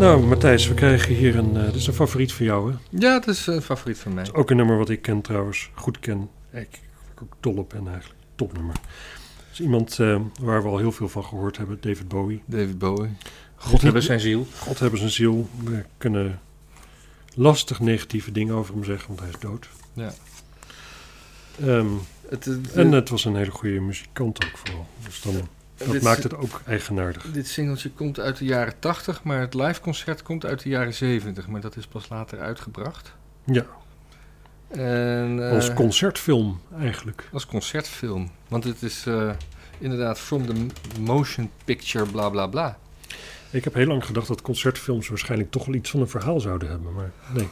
Nou, Matthijs, we krijgen hier een. eh, dit is een favoriet van jou, hè? Ja, dat is een favoriet van mij. Ook een nummer wat ik ken trouwens, goed ken. Ik, ik ook dol op ben eigenlijk. Topnummer. Het is iemand eh, waar we al heel veel van gehoord hebben, David Bowie. David Bowie. God God hebben zijn ziel. God hebben zijn ziel. We kunnen lastig negatieve dingen over hem zeggen, want hij is dood. Ja. Ehm, Het, het- en het was een hele goede muzikant ook vooral. Dus dan, dat dit- maakt het ook eigenaardig. Dit singeltje komt uit de jaren 80, maar het liveconcert komt uit de jaren 70. Maar dat is pas later uitgebracht. Ja, En, eh, als concertfilm eigenlijk. als concertfilm. Want het is eh, inderdaad from the motion picture bla bla bla. Ik heb heel lang gedacht dat concertfilms waarschijnlijk toch wel iets van een verhaal zouden hebben. Maar nee.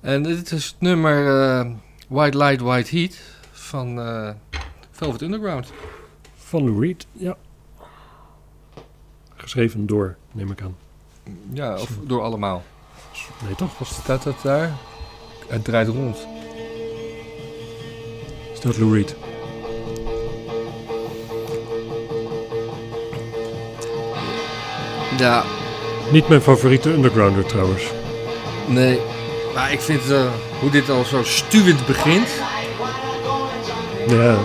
En dit is het nummer eh, White Light, White Heat van Velvet Underground. Van Lou Reed, ja. Geschreven door, neem ik aan. Ja, of door allemaal. Nee, toch? Was Staat dat daar? Het draait rond. is dat Lou Reed? Ja, Niet mijn favoriete undergrounder trouwens. nee. Maar ik vind eh, hoe dit al zo stuwend begint. Ja,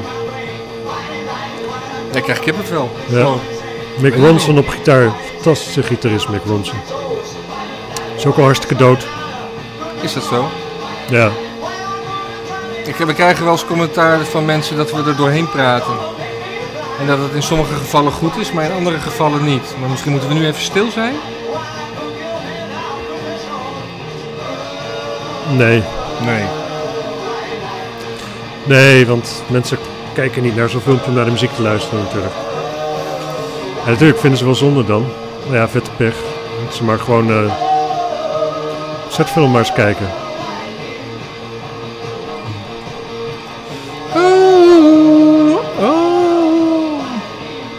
Daar krijg ik kippenvel. Ja. Mick Ronson op gitaar. Fantastische gitarist, Mick Ronson. Is ook al hartstikke dood. Is dat zo? Ja, Ik, we krijgen wel eens commentaar van mensen dat we er doorheen praten. En dat het in sommige gevallen goed is, maar in andere gevallen niet. Maar misschien moeten we nu even stil zijn? nee. Nee. Nee, want mensen kijken niet naar zo'n filmpje om naar de muziek te luisteren natuurlijk. En natuurlijk vinden ze wel zonde dan. Maar ja, vette pech. Moeten ze maar gewoon eh zetfilm maar eens kijken.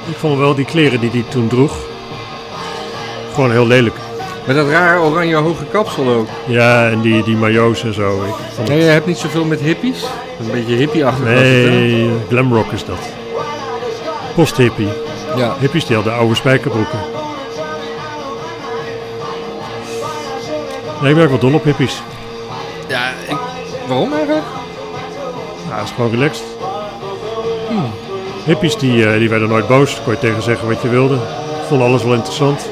Ik vond wel die kleren die hij toen droeg. Gewoon heel lelijk. Met dat rare oranje hoge kapsel ook. Ja, en die, die majo's en zo. Ik vond Ja, het... je hebt niet zoveel met hippies. Een beetje het, hè? Nee, glamrock is dat. Post-hippie. Ja. Hippies die hadden oude spijkerbroeken. Nee, ik ben wel dol op hippies. Ja, ik... Waarom eigenlijk? Ja, dat is gewoon relaxed. Hippies die, eh, die werden nooit boos. Kon je tegen zeggen wat je wilde. Vonden alles wel interessant.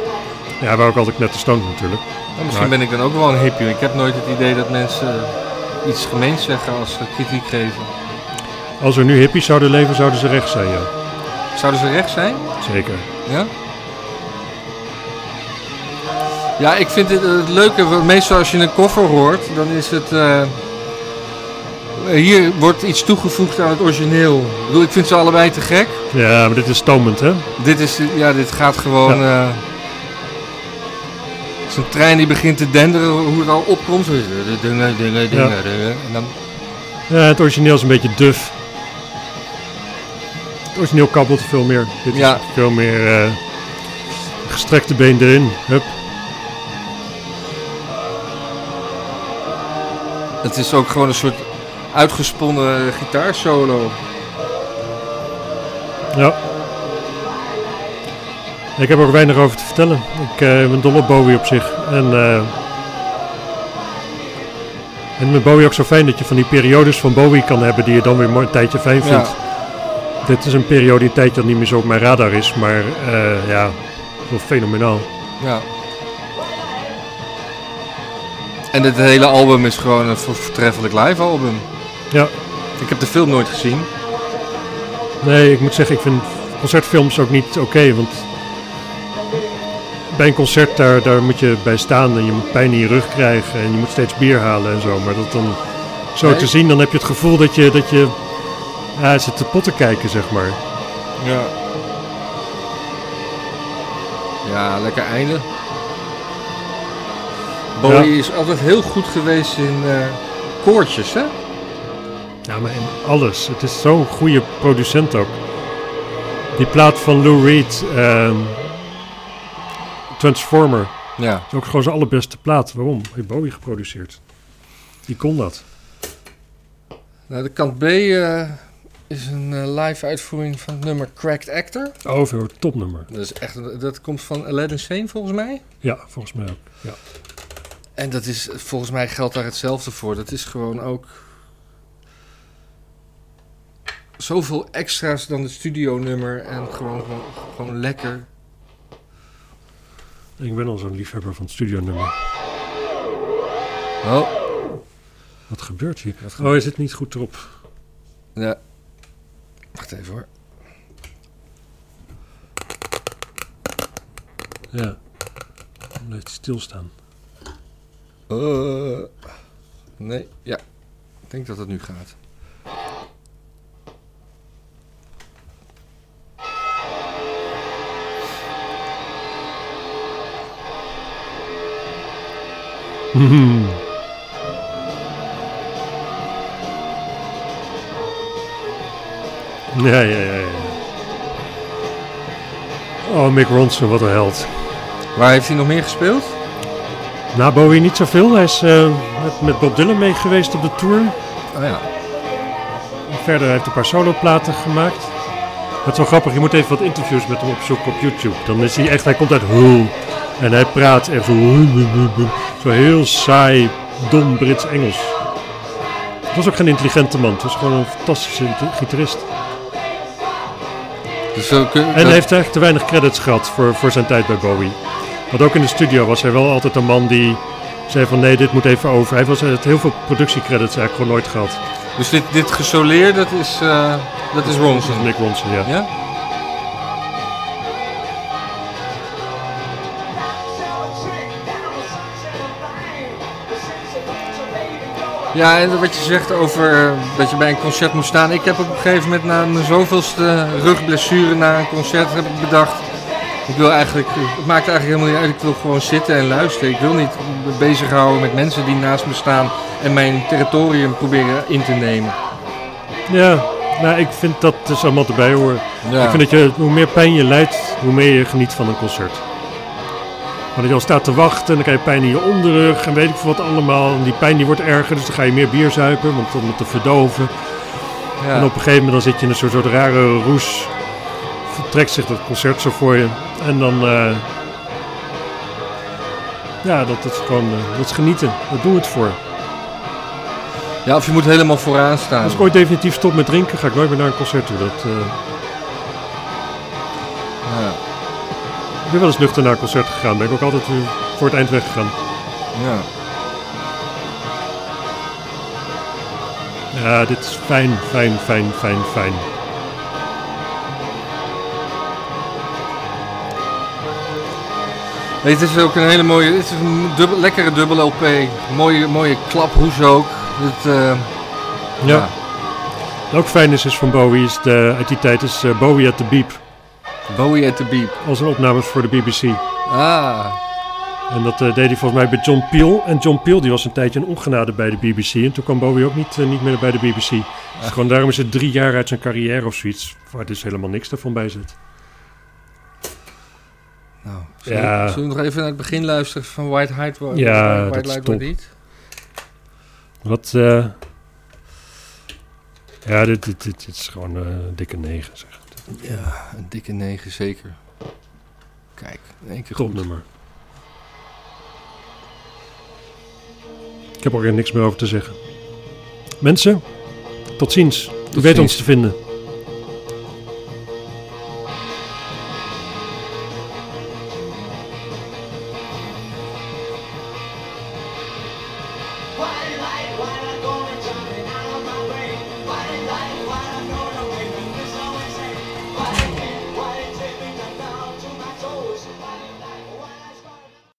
Ja, wij ook altijd net te stoned natuurlijk. Nou, misschien Maar- ben ik dan ook wel een hippie. Ik heb nooit het idee dat mensen iets gemeens zeggen als ze kritiek geven. Als er nu hippies zouden leven, zouden ze recht zijn, ja. Zouden ze recht zijn? Zeker. Ja? Ja, ik vind het, het leuke, want meestal als je een koffer hoort, dan is het... eh, hier wordt iets toegevoegd aan het origineel. Ik bedoel, ik vind ze allebei te gek. Ja, maar dit is stomend, hè? Dit, is, ja, dit gaat gewoon... eh, een trein die begint te denderen, hoe het al opkomt. Dingen, dingen, dingen, Ja. dingen. En dan, Ja, het origineel is een beetje duf. Het origineel kabbelt veel meer. Dit Ja. is veel meer eh, gestrekte been erin. Hup. het is ook gewoon een soort uitgesponnen gitaarsolo. Ja. Ik heb er ook weinig over te vertellen. Ik eh, ben dol op Bowie op zich. En, eh, en met Bowie ook zo fijn dat je van die periodes van Bowie kan hebben die je dan weer een tijdje fijn Ja. vindt. Dit is een periode die een tijdje niet meer zo op mijn radar is. Maar eh, ja, wel fenomenaal. Ja. En dit hele album is gewoon een vo- voortreffelijk live album. Ja. Ik heb de film nooit gezien. Nee, ik moet zeggen, ik vind concertfilms ook niet oké. want bij een concert, daar, daar moet je bij staan en je moet pijn in je rug krijgen. En je moet steeds bier halen en zo. Maar dat dan zo Nee. te zien, dan heb je het gevoel dat je, dat je ja, zit te potten kijken, zeg maar. Ja. Ja, lekker einde. Bowie is altijd heel goed geweest in eh, koortjes, hè? Ja, maar in alles. Het is zo'n goede producent ook. Die plaat van Lou Reed, ehm, Transformer, Ja. is ook gewoon zijn allerbeste plaat. Waarom? Heeft Bowie geproduceerd. Die kon dat. Nou, de kant B eh, is een eh, live uitvoering van het nummer Cracked Actor. Oh, veel topnummer. Dat, is echt, dat komt van Aladdin Sane volgens mij. Ja, volgens mij ook. Ja. En dat is, volgens mij geldt daar hetzelfde voor. Dat is gewoon ook zoveel extra's dan het studionummer en gewoon, gewoon, gewoon lekker. Ik ben al zo'n liefhebber van het studionummer. Oh, Wat gebeurt hier? Wat Oh, is het niet goed erop? ja. Wacht even hoor. Ja. Dan blijft hij stilstaan. Eh, nee, ja. Ik denk dat het nu gaat. Hmm. Ja, ja, ja, ja. Oh, Mick Ronson, wat een held. Waar heeft hij nog meer gespeeld? Na Bowie niet zoveel. Hij is eh, met, met Bob Dylan mee geweest op de tour. Oh ja. Verder heeft hij een paar soloplaten gemaakt. Het is wel grappig, je moet even wat interviews met hem opzoeken op YouTube. Dan is hij echt, hij komt uit Hull. En hij praat echt zo, heel saai, dom Brits-Engels. Het was ook geen intelligente man, het was gewoon een fantastische gitarist. Dus kun, En hij heeft eigenlijk te weinig credits gehad voor, voor zijn tijd bij Bowie. Want ook in de studio was hij wel altijd een man die zei van nee, dit moet even over. Hij was, hij had heel veel productiecredits eigenlijk gewoon nooit gehad. dus dit, dit gesoleer, dat is, eh dat is Ronson. Mick Ronson, ja. Ja? Ja, en wat je zegt over eh, dat je bij een concert moet staan. Ik heb op een gegeven moment na mijn zoveelste rugblessure na een concert heb ik bedacht. Ik wil eigenlijk, het maakt eigenlijk helemaal niet uit. Ik wil gewoon zitten en luisteren. Ik wil niet bezighouden met mensen die naast me staan en mijn territorium proberen in te nemen. Ja, nou, ik vind dat dus allemaal erbij horen. Ja. Ik vind dat je, hoe meer pijn je lijdt, hoe meer je geniet van een concert. Maar je al staat te wachten en dan krijg je pijn in je onderrug en weet ik veel wat allemaal. En die pijn die wordt erger, dus dan ga je meer bier zuipen, want om het te verdoven. Ja. En op een gegeven moment dan zit je in een soort, soort rare roes. Vertrekt zich dat concert zo voor je. En dan... eh, ja, dat is gewoon... eh, dat is genieten. Daar doen we het voor. ja, of je moet helemaal vooraan staan. Als ik ooit definitief stop met drinken, ga ik nooit meer naar een concert toe. Dat, eh, ben wel eens nuchter naar een concert gegaan. Ben ik ook altijd weer voor het eind weggegaan. Ja. Ja, dit is fijn, fijn, fijn, fijn, fijn. Nee, het is ook een hele mooie, het is een dubbel, lekkere dubbel LP. Mooie, mooie klaphoes ook. Eh, Ja. Wat ook fijn is, is van Bowie, is de, uit die tijd is eh, Bowie at the Beep. Bowie at the Beep. Al zijn opnames voor de BBC. Ah, En dat eh, deed hij volgens mij bij John Peel. En John Peel die was een tijdje een ongenade bij de BBC. En toen kwam Bowie ook niet, eh, niet meer bij de BBC. Dus gewoon daarom is het drie jaar uit zijn carrière of zoiets. Waar dus helemaal niks ervan bij zit. nou. Zullen, Ja. we, zullen we nog even naar het begin luisteren van White Light? White, Ja, White dat is top. Wat, eh, ja, dit, dit, dit, dit is gewoon een dikke negen, zeg. Ja, een dikke 9 zeker. Kijk, in één keer. Topnummer. Ik heb er niks meer over te zeggen. Mensen, tot ziens. U weet ons te vinden.